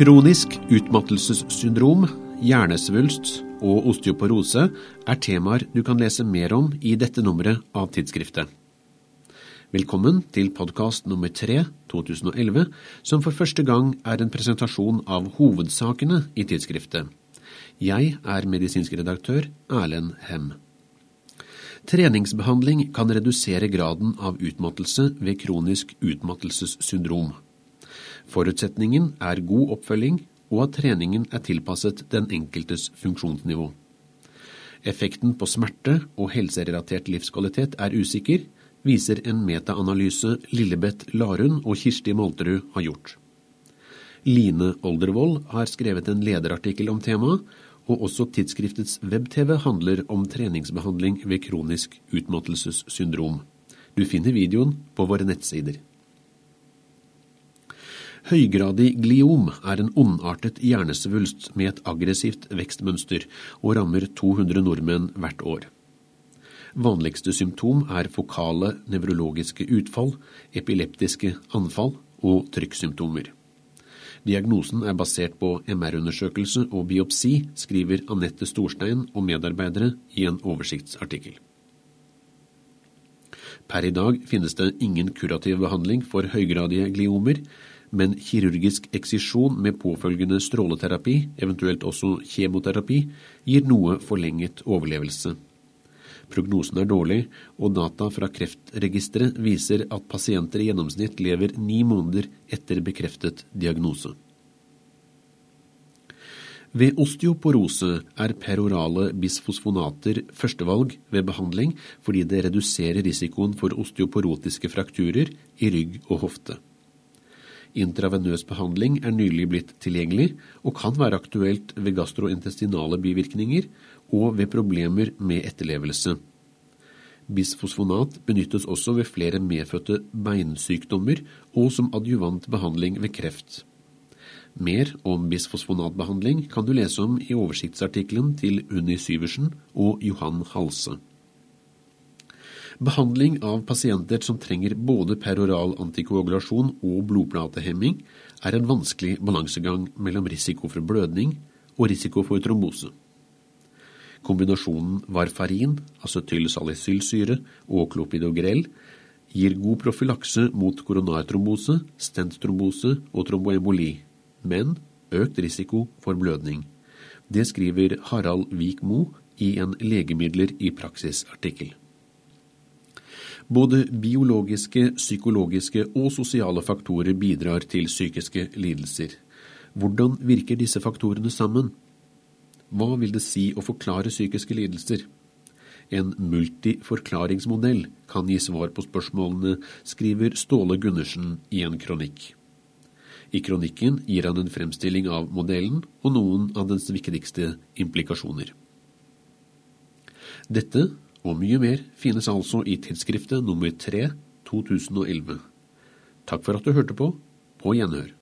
Kronisk utmattelsessyndrom, hjernesvulst og osteoporose er temaer du kan lese mer om i dette nummeret av tidsskriftet. Velkommen til podkast nummer 3 2011, som for første gang er en presentasjon av hovedsakene i tidsskriftet. Jeg er medisinsk redaktør Erlend Hem. Treningsbehandling kan redusere graden av utmattelse ved kronisk utmattelsessyndrom. Forutsetningen er god oppfølging og at treningen er tilpasset den enkeltes funksjonsnivå. Effekten på smerte og helserelatert livskvalitet er usikker, viser en metaanalyse Lillebeth Larund og Kirsti Malterud har gjort. Line Oldervold har skrevet en lederartikkel om temaet, og også tidsskriftets web-TV handler om treningsbehandling ved kronisk utmattelsessyndrom. Du finner videoen på våre nettsider. Høygradig gliom er en ondartet hjernesvulst med et aggressivt vekstmønster og rammer 200 nordmenn hvert år. Vanligste symptom er fokale nevrologiske utfall, epileptiske anfall og trykksymptomer. Diagnosen er basert på MR-undersøkelse og biopsi, skriver Anette Storstein og medarbeidere i en oversiktsartikkel. Per i dag finnes det ingen kurativ behandling for høygradige gliomer, men kirurgisk eksisjon med påfølgende stråleterapi, eventuelt også kjemoterapi, gir noe forlenget overlevelse. Prognosen er dårlig, og data fra Kreftregisteret viser at pasienter i gjennomsnitt lever ni måneder etter bekreftet diagnose. Ved osteoporose er perorale bisfosfonater førstevalg ved behandling fordi det reduserer risikoen for osteoporotiske frakturer i rygg og hofte. Intravenøs behandling er nylig blitt tilgjengelig, og kan være aktuelt ved gastrointestinale bivirkninger og ved problemer med etterlevelse. Bisfosfonat benyttes også ved flere medfødte beinsykdommer og som adjuvant behandling ved kreft. Mer om bisfosfonatbehandling kan du lese om i oversiktsartikkelen til Unni Syversen og Johan Halse. Behandling av pasienter som trenger både peroral antikoagulasjon og blodplatehemming, er en vanskelig balansegang mellom risiko for blødning og risiko for trombose. Kombinasjonen varfarin, acetylsalicylsyre og klopidogrel gir god profylakse mot koronartrombose, stenttrombose og tromboemboli, men økt risiko for blødning. Det skriver Harald Vik Mo i en Legemidler i praksis-artikkel. Både biologiske, psykologiske og sosiale faktorer bidrar til psykiske lidelser. Hvordan virker disse faktorene sammen? Hva vil det si å forklare psykiske lidelser? En multiforklaringsmodell kan gi svar på spørsmålene, skriver Ståle Gundersen i en kronikk. I kronikken gir han en fremstilling av modellen og noen av dens viktigste implikasjoner. Dette og mye mer finnes altså i tidsskriftet nummer 3 2011. Takk for at du hørte på. På gjenhør.